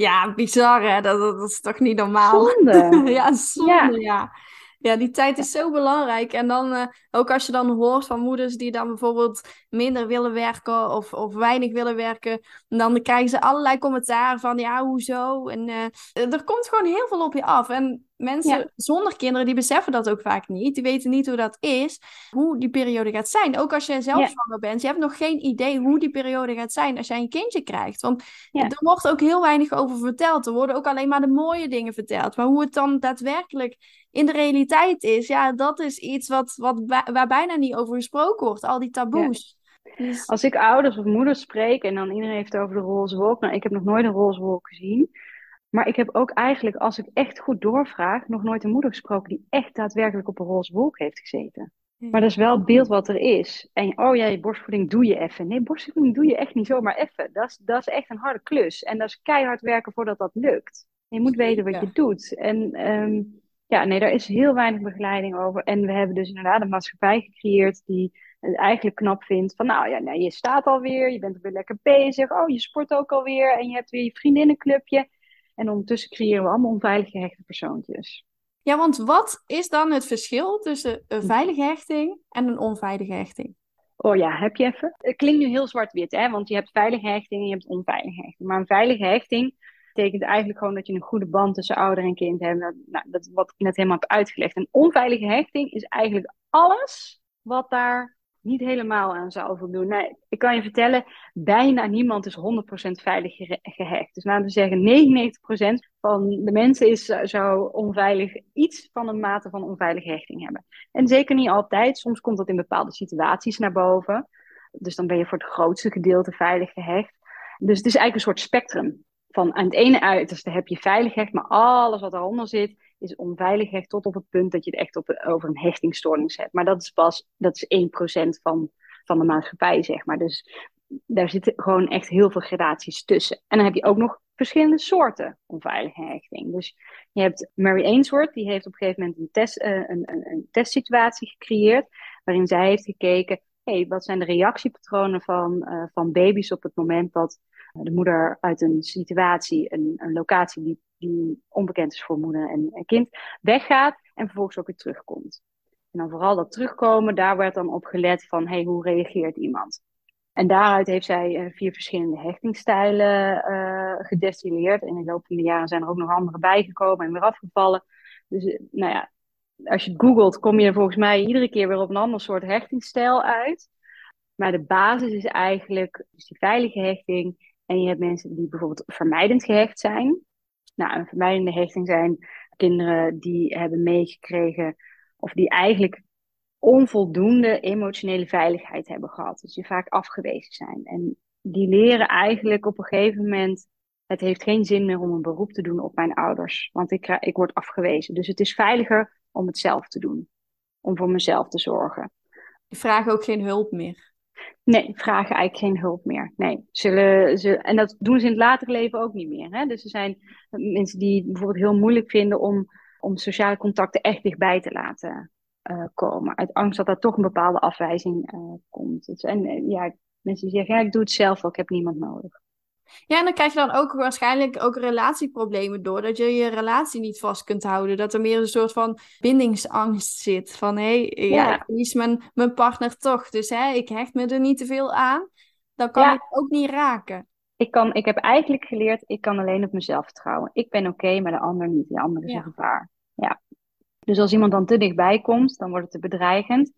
Speaker 1: Ja, bizar hè, dat, dat, is toch niet normaal?
Speaker 2: Zonde.
Speaker 1: ja, zonde, ja. ja. die tijd is zo belangrijk. En dan uh, ook als je dan hoort van moeders die dan bijvoorbeeld minder willen werken of, of weinig willen werken, dan krijgen ze allerlei commentaar van ja, hoezo? En uh, er komt gewoon heel veel op je af. En Mensen zonder kinderen, die beseffen dat ook vaak niet. Die weten niet hoe dat is, hoe die periode gaat zijn. Ook als je zelf zwanger bent, je hebt nog geen idee hoe die periode gaat zijn als jij een kindje krijgt. Want er wordt ook heel weinig over verteld. Er worden ook alleen maar de mooie dingen verteld. Maar hoe het dan daadwerkelijk in de realiteit is, ja, dat is iets wat, wat, waar bijna niet over gesproken wordt. Al die taboes.
Speaker 2: Dus... Als ik ouders of moeders spreek en dan iedereen heeft het over de roze wolk. Nou, ik heb nog nooit een roze wolk gezien. Maar ik heb ook eigenlijk, als ik echt goed doorvraag, nog nooit een moeder gesproken die echt daadwerkelijk op een roze wolk heeft gezeten. Maar dat is wel het beeld wat er is. En oh ja, je borstvoeding doe je even. Nee, borstvoeding doe je echt niet zomaar even. Dat is, dat is echt een harde klus. En dat is keihard werken voordat dat lukt. Je moet weten wat je doet. En um, ja, nee, daar is heel weinig begeleiding over. En we hebben dus inderdaad een maatschappij gecreëerd die het eigenlijk knap vindt. Van nou ja, nee, je staat alweer, je bent weer lekker bezig. Oh, je sport ook alweer en je hebt weer je vriendinnenclubje. En ondertussen creëren we allemaal onveilige hechte persoontjes.
Speaker 1: Ja, want wat is dan het verschil tussen een veilige hechting en een onveilige hechting?
Speaker 2: Oh ja, heb je even? Het klinkt nu heel zwart-wit, hè? Want je hebt veilige hechting en je hebt onveilige hechting. Maar een veilige hechting, betekent eigenlijk gewoon dat je een goede band tussen ouder en kind hebt. Nou, dat is wat ik net helemaal heb uitgelegd. En onveilige hechting is eigenlijk alles wat daar niet helemaal aan zou voldoen. Nee, ik kan je vertellen, bijna niemand is 100% veilig gehecht. Dus laten we zeggen, 99% van de mensen is, eh, zou onveilig iets van een mate van onveilige hechting hebben. En zeker niet altijd. Soms komt dat in bepaalde situaties naar boven. Dus dan ben je voor het grootste gedeelte veilig gehecht. Dus het is eigenlijk een soort spectrum. Van aan het ene uiterste heb je veilig hecht, maar alles wat eronder zit, is onveilig hecht tot op het punt dat je het echt op, over een hechtingstoornis hebt. Maar dat is pas, dat is 1% van, van de maatschappij, zeg maar. Dus daar zitten gewoon echt heel veel gradaties tussen. En dan heb je ook nog verschillende soorten onveilige hechting. Dus je hebt Mary Ainsworth, die heeft op een gegeven moment een, test, uh, een, een, een testsituatie gecreëerd, waarin zij heeft gekeken, hey, wat zijn de reactiepatronen van, uh, van baby's op het moment dat de moeder uit een situatie, een, een locatie die, die onbekend is voor moeder en, kind, weggaat en vervolgens ook weer terugkomt. En dan vooral dat terugkomen, daar werd dan op gelet van hey, hoe reageert iemand. En daaruit heeft zij uh, vier verschillende hechtingstijlen uh, gedestilleerd. En in de loop van de jaren zijn er ook nog andere bijgekomen en weer afgevallen. Dus uh, nou ja, als je googelt, kom je er volgens mij iedere keer weer op een ander soort hechtingstijl uit. Maar de basis is eigenlijk dus die veilige hechting en je hebt mensen die bijvoorbeeld vermijdend gehecht zijn. Nou, een vermijdende hechting zijn kinderen die hebben meegekregen of die eigenlijk onvoldoende emotionele veiligheid hebben gehad. Dus die vaak afgewezen zijn. En die leren eigenlijk op een gegeven moment: het heeft geen zin meer om een beroep te doen op mijn ouders, want ik, ik word afgewezen. Dus het is veiliger om het zelf te doen, om voor mezelf te zorgen.
Speaker 1: Die vragen ook geen hulp meer.
Speaker 2: Nee, vragen eigenlijk geen hulp meer. Nee, zullen ze, en dat doen ze in het later leven ook niet meer. Hè? Dus er zijn mensen die bijvoorbeeld heel moeilijk vinden om, om sociale contacten echt dichtbij te laten uh, komen. Uit angst dat er toch een bepaalde afwijzing uh, komt. Dus, en uh, ja, mensen die zeggen, ja, ik doe het zelf wel, ik heb niemand nodig.
Speaker 1: Ja, en dan krijg je dan ook waarschijnlijk ook relatieproblemen door. Dat je je relatie niet vast kunt houden. Dat er meer een soort van bindingsangst zit. Van hé, hey, ja. ja, ik verlies mijn, mijn partner toch. Dus hè, ik hecht me er niet te veel aan. Dan kan ik ook niet raken.
Speaker 2: Ik, kan, ik heb eigenlijk geleerd, ik kan alleen op mezelf vertrouwen. Ik ben oké, maar de ander niet. De ander is een gevaar. Ja. Dus als iemand dan te dichtbij komt, dan wordt het te bedreigend.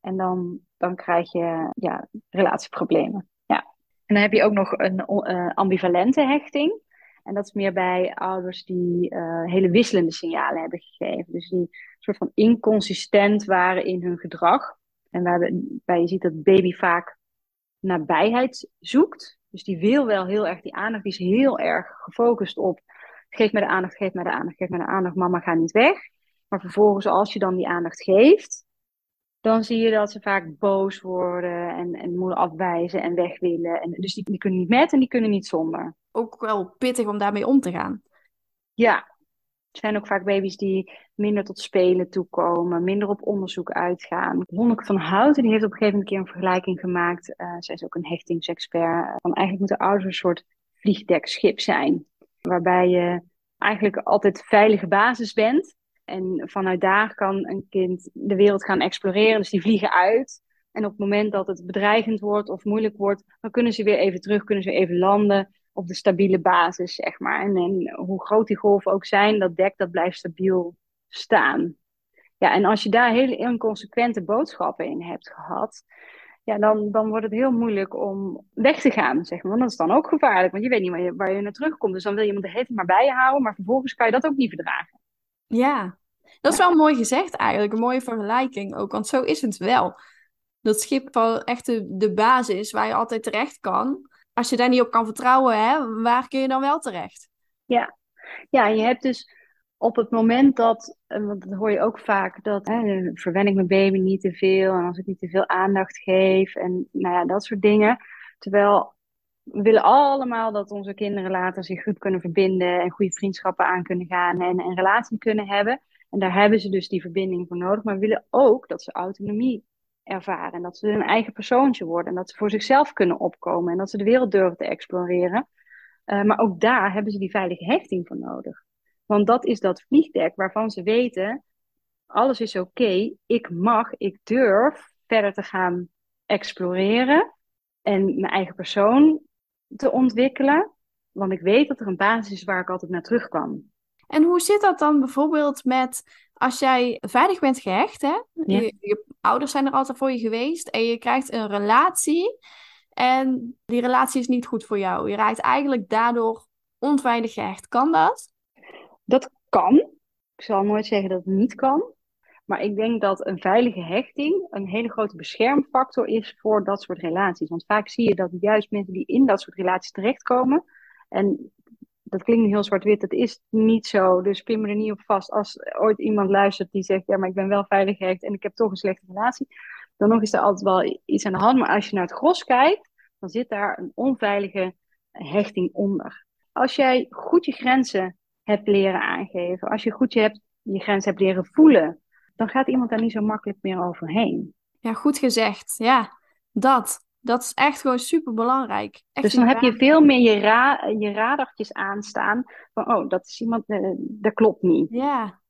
Speaker 2: En dan, dan krijg je ja, relatieproblemen. En dan heb je ook nog een uh, ambivalente hechting. En dat is meer bij ouders die uh, hele wisselende signalen hebben gegeven. Dus die soort van inconsistent waren in hun gedrag. En waarbij je ziet dat baby vaak nabijheid zoekt. Dus die wil wel heel erg die aandacht. Die is heel erg gefocust op geef me de aandacht, geef me de aandacht, geef me de aandacht. Mama gaat niet weg. Maar vervolgens als je dan die aandacht geeft, dan zie je dat ze vaak boos worden en, en moeten afwijzen en weg willen. En, dus die, die kunnen niet met en die kunnen niet zonder.
Speaker 1: Ook wel pittig om daarmee om te gaan.
Speaker 2: Ja, er zijn ook vaak baby's die minder tot spelen toekomen, minder op onderzoek uitgaan. Honneke van Houten die heeft op een gegeven moment een keer een vergelijking gemaakt. Uh, zij is ook een hechtingsexpert. Van eigenlijk moeten ouders een soort vliegdekschip zijn. Waarbij je eigenlijk altijd veilige basis bent. En vanuit daar kan een kind de wereld gaan exploreren. Dus die vliegen uit. En op het moment dat het bedreigend wordt of moeilijk wordt, dan kunnen ze weer even terug, kunnen ze even landen op de stabiele basis, zeg maar. En, en hoe groot die golven ook zijn, dat dek dat blijft stabiel staan. Ja, en als je daar hele inconsequente boodschappen in hebt gehad, ja, dan, dan wordt het heel moeilijk om weg te gaan, zeg maar. Want dat is dan ook gevaarlijk, want je weet niet waar je, waar je naar terugkomt. Dus dan wil je iemand de hele maar bij je houden, maar vervolgens kan je dat ook niet verdragen.
Speaker 1: Ja, dat is wel mooi gezegd eigenlijk. Een mooie vergelijking ook. Want zo is het wel. Dat schip wel echt de, de basis waar je altijd terecht kan. Als je daar niet op kan vertrouwen, hè, waar kun je dan wel terecht?
Speaker 2: Ja, ja je hebt dus op het moment dat, want dat hoor je ook vaak, dat hè, verwen ik mijn baby niet te veel en als ik niet te veel aandacht geef en nou ja, dat soort dingen. Terwijl we willen allemaal dat onze kinderen later zich goed kunnen verbinden en goede vriendschappen aan kunnen gaan en een relatie kunnen hebben. En daar hebben ze dus die verbinding voor nodig. Maar we willen ook dat ze autonomie ervaren. En dat ze een eigen persoontje worden. En dat ze voor zichzelf kunnen opkomen. En dat ze de wereld durven te exploreren. Uh, maar ook daar hebben ze die veilige hechting voor nodig. Want dat is dat vliegdek waarvan ze weten: alles is oké, ik mag, ik durf verder te gaan exploreren. En mijn eigen persoon te ontwikkelen. Want ik weet dat er een basis is waar ik altijd naar terug kan.
Speaker 1: En hoe zit dat dan bijvoorbeeld met als jij veilig bent gehecht, hè? Je, je, ouders zijn er altijd voor je geweest en je krijgt een relatie en die relatie is niet goed voor jou. Je raakt eigenlijk daardoor onveilig gehecht. Kan dat?
Speaker 2: Dat kan. Ik zal nooit zeggen dat het niet kan. Maar ik denk dat een veilige hechting een hele grote beschermfactor is voor dat soort relaties. Want vaak zie je dat juist mensen die in dat soort relaties terechtkomen. En dat klinkt heel zwart-wit, dat is niet zo. Dus pin me er niet op vast. Als ooit iemand luistert die zegt: Ja, maar ik ben wel veilig gehecht en ik heb toch een slechte relatie. Dan nog is er altijd wel iets aan de hand. Maar als je naar het gros kijkt, dan zit daar een onveilige hechting onder. Als jij goed je grenzen hebt leren aangeven, als je goed je, hebt, je grenzen hebt leren voelen, dan gaat iemand daar niet zo makkelijk meer overheen.
Speaker 1: Ja, goed gezegd. Ja, dat. Dat is echt gewoon super belangrijk.
Speaker 2: Dus dan heb je veel meer je, ra je radartjes aanstaan van, oh, dat is iemand, uh, dat klopt niet.
Speaker 1: Ja.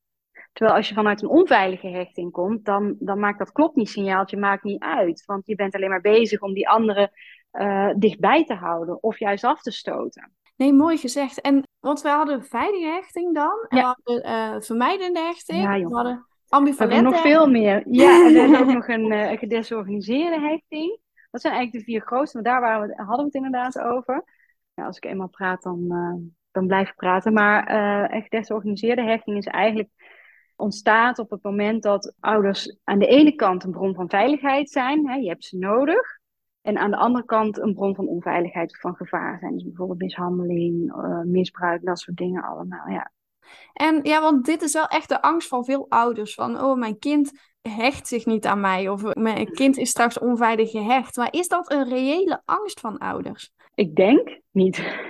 Speaker 2: Terwijl als je vanuit een onveilige hechting komt, dan, dan maakt dat klopt niet signaaltje maakt niet uit. Want je bent alleen maar bezig om die andere uh, dichtbij te houden of juist af te stoten.
Speaker 1: Nee, mooi gezegd. En want we hadden veilige hechting dan. En ja. we hadden uh, vermijdende hechting.
Speaker 2: Ja,
Speaker 1: we hadden ambivalente.
Speaker 2: We nog veel meer. Ja, en er is ook nog een uh, gedesorganiseerde hechting. Dat zijn eigenlijk de vier grootste, maar daar waren we, hadden we het inderdaad over. Ja, als ik eenmaal praat, dan, uh, dan blijf ik praten. Maar uh, gedesorganiseerde hechting is eigenlijk ontstaat op het moment dat ouders aan de ene kant een bron van veiligheid zijn. Hè, je hebt ze nodig. En aan de andere kant een bron van onveiligheid of van gevaar zijn. Dus bijvoorbeeld mishandeling, misbruik, dat soort dingen allemaal. Ja.
Speaker 1: En ja, want dit is wel echt de angst van veel ouders. Van, oh, mijn kind hecht zich niet aan mij. Of mijn kind is straks onveilig gehecht. Maar is dat een reële angst van ouders?
Speaker 2: Ik denk niet.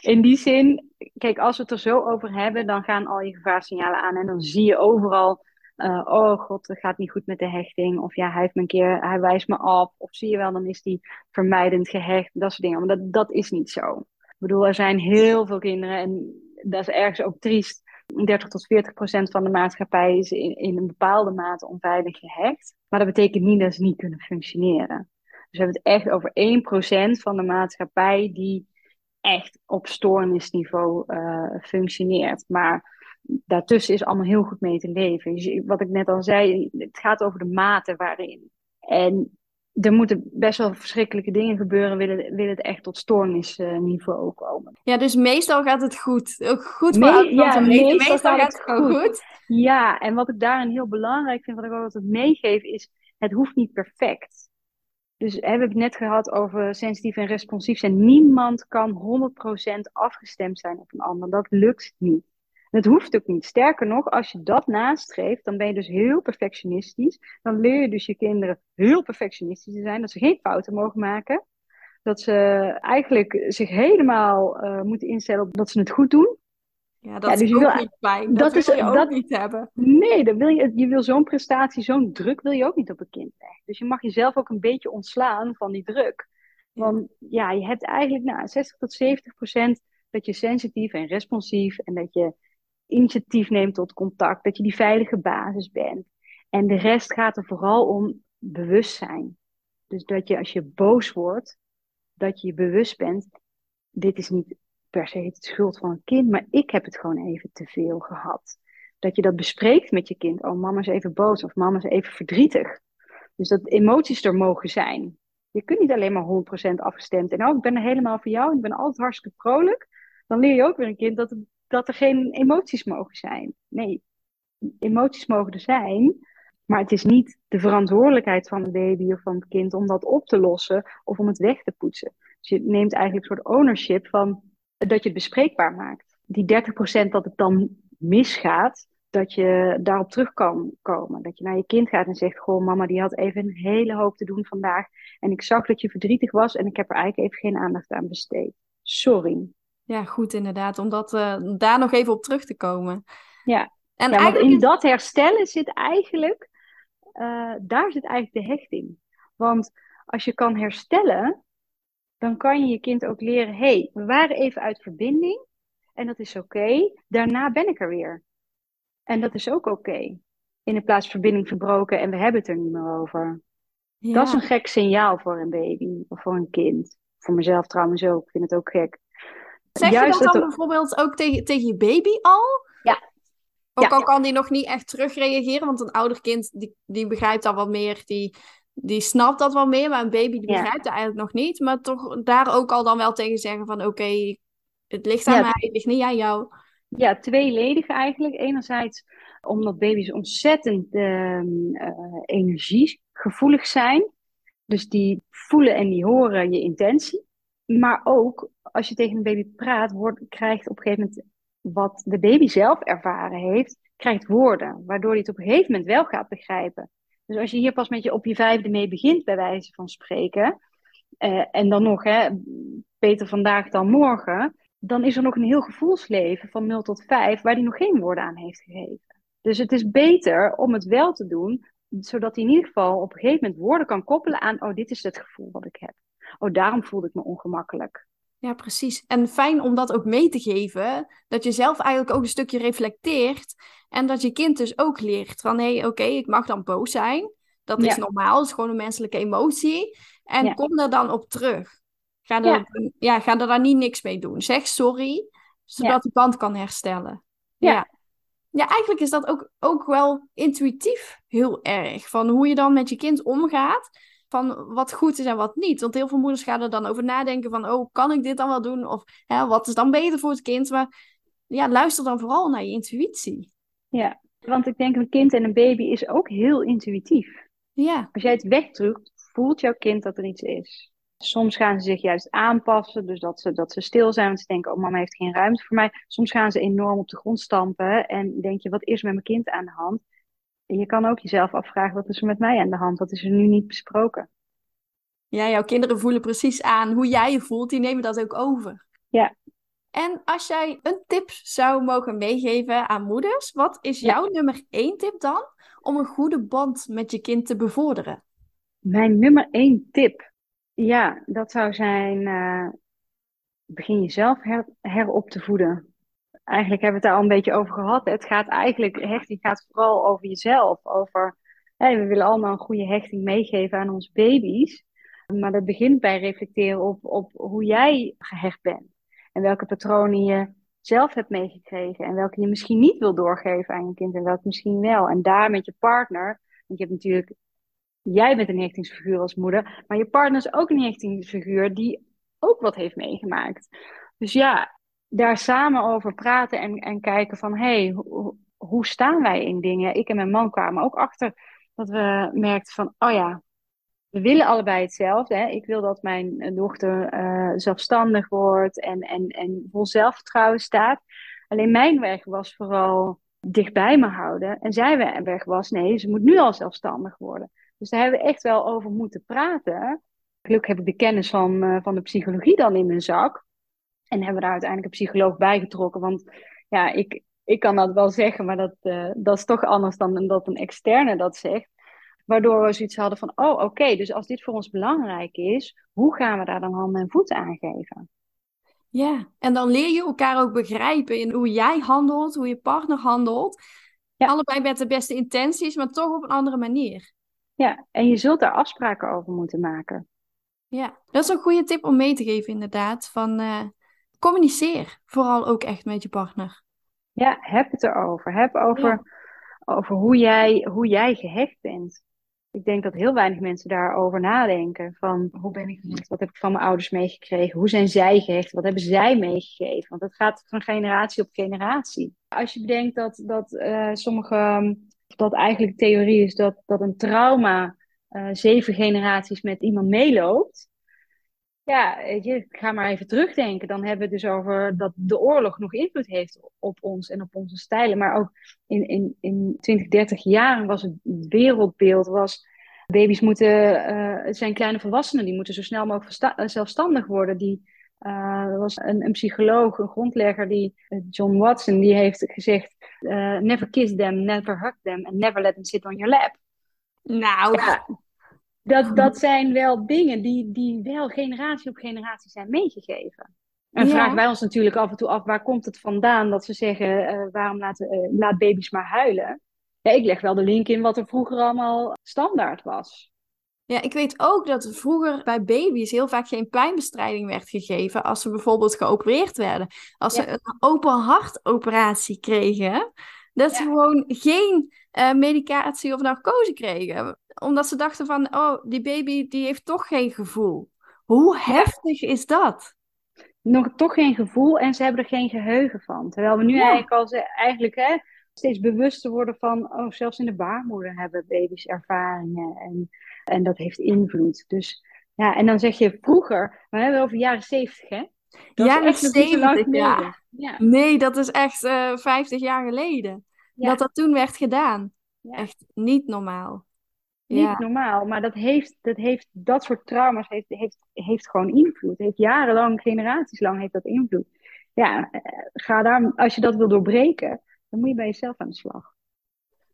Speaker 2: In die zin, kijk, als we het er zo over hebben, dan gaan al je gevaarsignalen aan. En dan zie je overal uh, oh god, het gaat niet goed met de hechting. Of ja, hij heeft me een keer, hij wijst me af. Of zie je wel, dan is hij vermijdend gehecht. Dat soort dingen. Maar dat, dat is niet zo. Ik bedoel, er zijn heel veel kinderen en dat is ergens ook triest. 30 tot 40 procent van de maatschappij is in, in een bepaalde mate onveilig gehecht. Maar dat betekent niet dat ze niet kunnen functioneren. Dus we hebben het echt over 1 procent van de maatschappij die echt op stoornisniveau uh, functioneert. Maar daartussen is allemaal heel goed mee te leven. Wat ik net al zei, het gaat over de mate waarin. En er moeten best wel verschrikkelijke dingen gebeuren, wil het, wil het echt tot stoornisniveau komen.
Speaker 1: Ja, dus meestal gaat het goed. Ook goed voor Me ja, meestal, meestal gaat het gewoon goed.
Speaker 2: Ja, en wat ik daarin heel belangrijk vind, wat ik ook altijd meegeef, is het hoeft niet perfect. Dus we het net gehad over sensitief en responsief zijn. Niemand kan 100% afgestemd zijn op een ander. Dat lukt niet. Het hoeft ook niet. Sterker nog, als je dat nastreeft, dan ben je dus heel perfectionistisch. Dan leer je dus je kinderen heel perfectionistisch te zijn, dat ze geen fouten mogen maken. Dat ze eigenlijk zich helemaal uh, moeten instellen op dat ze het goed doen.
Speaker 1: Ja, dat ja, dus is ook wil, niet fijn. Dat, dat wil je ook dat, niet hebben.
Speaker 2: Nee, dat wil je, je wil zo'n prestatie, zo'n druk wil je ook niet op een kind leggen. Dus je mag jezelf ook een beetje ontslaan van die druk. Want ja, je hebt eigenlijk nou, 60 tot 70 procent dat je sensitief en responsief en dat je initiatief neemt tot contact, dat je die veilige basis bent. En de rest gaat er vooral om bewustzijn. Dus dat je als je boos wordt, dat je je bewust bent, dit is niet per se het schuld van een kind, maar ik heb het gewoon even te veel gehad. Dat je dat bespreekt met je kind. Oh, mama is even boos of mama is even verdrietig. Dus dat emoties er mogen zijn. Je kunt niet alleen maar 100% afgestemd en oh, ik ben er helemaal voor jou en ik ben altijd hartstikke vrolijk. Dan leer je ook weer een kind dat het dat er geen emoties mogen zijn. Nee, emoties mogen er zijn, maar het is niet de verantwoordelijkheid van de baby of van het kind om dat op te lossen of om het weg te poetsen. Dus je neemt eigenlijk een soort ownership van dat je het bespreekbaar maakt. Die 30% dat het dan misgaat, dat je daarop terug kan komen. Dat je naar je kind gaat en zegt: Goh, mama, die had even een hele hoop te doen vandaag. En ik zag dat je verdrietig was en ik heb er eigenlijk even geen aandacht aan besteed. Sorry.
Speaker 1: Ja, goed inderdaad. Om dat, uh, daar nog even op terug te komen.
Speaker 2: Ja, en ja want in dat herstellen zit eigenlijk, uh, daar zit eigenlijk de hechting. Want als je kan herstellen, dan kan je je kind ook leren, hé, hey, we waren even uit verbinding en dat is oké. Daarna ben ik er weer. En dat is ook oké. In de plaats verbinding verbroken en we hebben het er niet meer over. Ja. Dat is een gek signaal voor een baby of voor een kind. Voor mezelf trouwens ook. Ik vind het ook gek.
Speaker 1: Zeg
Speaker 2: juist
Speaker 1: je dat dan
Speaker 2: het-
Speaker 1: bijvoorbeeld ook tegen, tegen je baby al?
Speaker 2: Ja.
Speaker 1: Ook
Speaker 2: Ja,
Speaker 1: al kan die nog niet echt terugreageren, want een ouder kind die, die begrijpt dat wat meer, die, die snapt dat wel meer, maar een baby die
Speaker 2: Ja.
Speaker 1: begrijpt dat eigenlijk nog niet. Maar toch daar ook al dan wel tegen zeggen van oké, het ligt aan
Speaker 2: Ja.
Speaker 1: mij, het ligt niet aan jou.
Speaker 2: Ja, tweeledig eigenlijk. Enerzijds omdat baby's ontzettend eh, energiegevoelig zijn. Dus die voelen en die horen je intentie. Maar ook als je tegen een baby praat, wordt, krijgt op een gegeven moment wat de baby zelf ervaren heeft, krijgt woorden. Waardoor hij het op een gegeven moment wel gaat begrijpen. Dus als je hier pas met je op je vijfde mee begint, bij wijze van spreken. eh, en dan nog, hè, beter vandaag dan morgen dan is er nog een heel gevoelsleven van 0 tot 5 waar hij nog geen woorden aan heeft gegeven. Dus het is beter om het wel te doen, zodat hij in ieder geval op een gegeven moment woorden kan koppelen aan, oh, dit is het gevoel wat ik heb. Oh, daarom voelde ik me ongemakkelijk.
Speaker 1: Ja, precies. En fijn om dat ook mee te geven, dat je zelf eigenlijk ook een stukje reflecteert en dat je kind dus ook leert van hé, hey, oké, ik mag dan boos zijn. Dat is
Speaker 2: Ja.
Speaker 1: normaal, dat is gewoon een menselijke emotie. En
Speaker 2: Ja.
Speaker 1: kom er dan op terug. Ga er,
Speaker 2: Ja.
Speaker 1: ja. ga er dan niet niks mee doen. Zeg sorry, zodat die band kan herstellen.
Speaker 2: Ja.
Speaker 1: ja. Ja, eigenlijk is dat ook, ook wel intuïtief heel erg. Van hoe je dan met je kind omgaat. Van wat goed is en wat niet. Want heel veel moeders gaan er dan over nadenken van... Oh, kan ik dit dan wel doen? Of hè, wat is dan beter voor het kind? Maar ja, luister dan vooral naar je intuïtie.
Speaker 2: Ja, want ik denk een kind en een baby is ook heel intuïtief.
Speaker 1: Ja,
Speaker 2: Als jij het wegdrukt, voelt jouw kind dat er iets is. Soms gaan ze zich juist aanpassen, dus dat ze, dat ze stil zijn, want ze denken, oh mama heeft geen ruimte voor mij. Soms gaan ze enorm op de grond stampen en denk je, wat is met mijn kind aan de hand? Je kan ook jezelf afvragen, wat is er met mij aan de hand? Wat is er nu niet besproken?
Speaker 1: ja, jouw kinderen voelen precies aan hoe jij je voelt. Die nemen dat ook over.
Speaker 2: Ja.
Speaker 1: En als jij een tip zou mogen meegeven aan moeders... Wat is
Speaker 2: Ja.
Speaker 1: jouw nummer één tip dan? Om een goede band met je kind te bevorderen.
Speaker 2: Mijn nummer één tip, ja, dat zou zijn, eh, begin jezelf her, herop te voeden. Eigenlijk hebben we het daar al een beetje over gehad. Het gaat eigenlijk, hechting gaat vooral over jezelf. Over, hè, we willen allemaal een goede hechting meegeven aan onze baby's. Maar dat begint bij reflecteren op, op hoe jij gehecht bent. En welke patronen je zelf hebt meegekregen. En welke je misschien niet wil doorgeven aan je kind. En welke misschien wel. En daar met je partner. Want je hebt natuurlijk jij bent een hechtingsfiguur als moeder, maar je partner is ook een hechtingsfiguur die ook wat heeft meegemaakt. Dus ja, daar samen over praten en, en kijken van, hey, hoe, staan wij in dingen? Ik en mijn man kwamen ook achter dat we merkten van, oh ja, we willen allebei hetzelfde. Hè? Ik wil dat mijn dochter uh, zelfstandig wordt en, en, en vol zelfvertrouwen staat. Alleen mijn weg was vooral dichtbij me houden. En zijn weg was, nee, ze moet nu al zelfstandig worden. Dus daar hebben we echt wel over moeten praten. Gelukkig heb ik de kennis van, uh, van de psychologie dan in mijn zak. En hebben we daar uiteindelijk een psycholoog bij getrokken. Want ja, ik, ik kan dat wel zeggen, maar dat, uh, dat is toch anders dan dat een externe dat zegt. Waardoor we zoiets hadden van, oh oké, okay, dus als dit voor ons belangrijk is, hoe gaan we daar dan handen en voeten aan geven?
Speaker 1: Ja, en dan leer je elkaar ook begrijpen in hoe jij handelt, hoe je partner handelt. Ja. Allebei met de beste intenties, maar toch op een andere manier.
Speaker 2: Ja, en je zult daar afspraken over moeten maken.
Speaker 1: Ja, dat is een goede tip om mee te geven inderdaad. Van uh, communiceer vooral ook echt met je partner.
Speaker 2: Ja, heb het erover. Heb over, over hoe, jij, hoe jij gehecht bent. Ik denk dat heel weinig mensen daarover nadenken. Van hoe ben ik gehecht? Wat heb ik van mijn ouders meegekregen? Hoe zijn zij gehecht? Wat hebben zij meegegeven? Want dat gaat van generatie op generatie. Als je bedenkt dat, dat uh, sommige dat eigenlijk theorie is dat, dat een trauma uh, zeven generaties met iemand meeloopt. Ja, je, ga maar even terugdenken. Dan hebben we het dus over dat de oorlog nog invloed heeft op ons en op onze stijlen. Maar ook in, in, in 20, 30 jaar was het wereldbeeld was... Baby's moeten, uh, het zijn kleine volwassenen, die moeten zo snel mogelijk zelfstandig worden. Die, uh, er was een, een, psycholoog, een grondlegger, die, John Watson, die heeft gezegd... Never kiss them, never hug them and never let them sit on your lap.
Speaker 1: Nou,
Speaker 2: ja, dat, dat zijn wel dingen die, die wel generatie op generatie zijn meegegeven. En
Speaker 1: Ja.
Speaker 2: vragen wij ons natuurlijk af en toe af, waar komt het vandaan dat ze zeggen, eh, waarom laten, eh, laat baby's maar huilen? Ja, ik leg wel de link in wat er vroeger allemaal standaard was.
Speaker 1: Ja, ik weet ook dat vroeger bij baby's heel vaak geen pijnbestrijding werd gegeven als ze bijvoorbeeld geopereerd werden. Als ze een open hartoperatie kregen, dat ze gewoon geen uh, medicatie of narcose kregen. Omdat ze dachten van, oh, die baby die heeft toch geen gevoel. Hoe heftig is dat?
Speaker 2: Nog toch geen gevoel en ze hebben er geen geheugen van. Terwijl we nu eigenlijk al eigenlijk hè, steeds bewuster worden van, oh, zelfs in de baarmoeder hebben baby's ervaringen en, en dat heeft invloed. Dus ja, en dan zeg je vroeger, we hebben over jaren zeventig, hè?
Speaker 1: Dat jaren zeventig, ja. ja. Nee, dat is echt uh, eh, 50 jaar geleden. Dat dat toen werd gedaan. Echt niet normaal.
Speaker 2: Niet normaal, maar dat, heeft, dat, heeft, dat soort trauma's heeft, heeft, heeft gewoon invloed. Heeft jarenlang, generaties lang heeft dat invloed. Ja, eh, ga daar, als je dat wil doorbreken, dan moet je bij jezelf aan de slag.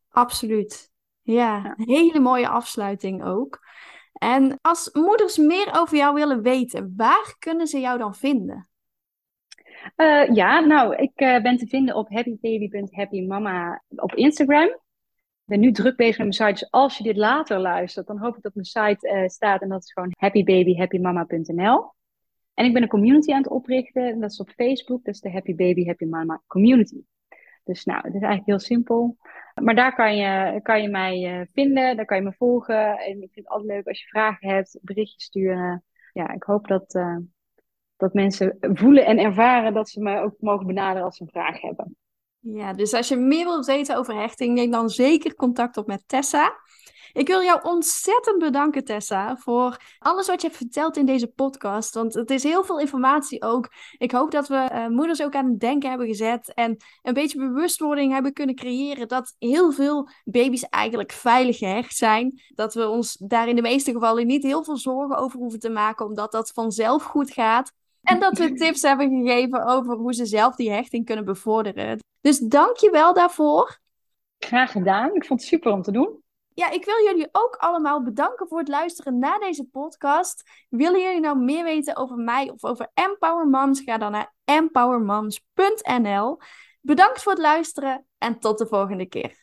Speaker 1: Absoluut. Ja, een hele mooie afsluiting ook. En als moeders meer over jou willen weten, waar kunnen ze jou dan vinden?
Speaker 2: Uh, ja, nou, ik uh, ben te vinden op happybaby.happymama op Instagram. Ik ben nu druk bezig met mijn site, dus als je dit later luistert, dan hoop ik dat mijn site uh, staat en dat is gewoon happybabyhappymama.nl. En ik ben een community aan het oprichten, en dat is op Facebook, dat is de Happy Baby Happy Mama Community. Dus nou, het is eigenlijk heel simpel. Maar daar kan je, kan je mij vinden, daar kan je me volgen. En ik vind het altijd leuk als je vragen hebt, berichtjes sturen. Ja, ik hoop dat, dat mensen voelen en ervaren dat ze me ook mogen benaderen als ze een vraag hebben.
Speaker 1: Ja, dus als je meer wilt weten over hechting, neem dan zeker contact op met Tessa. Ik wil jou ontzettend bedanken, Tessa, voor alles wat je hebt verteld in deze podcast. Want het is heel veel informatie ook. Ik hoop dat we uh, moeders ook aan het denken hebben gezet. En een beetje bewustwording hebben kunnen creëren dat heel veel baby's eigenlijk veilig gehecht zijn. Dat we ons daar in de meeste gevallen niet heel veel zorgen over hoeven te maken, omdat dat vanzelf goed gaat. En dat we tips hebben gegeven over hoe ze zelf die hechting kunnen bevorderen. Dus dank je wel daarvoor.
Speaker 2: Graag gedaan. Ik vond het super om te doen.
Speaker 1: Ja, ik wil jullie ook allemaal bedanken voor het luisteren naar deze podcast. Willen jullie nou meer weten over mij of over Empower Moms? Ga dan naar empowermoms.nl. Bedankt voor het luisteren en tot de volgende keer.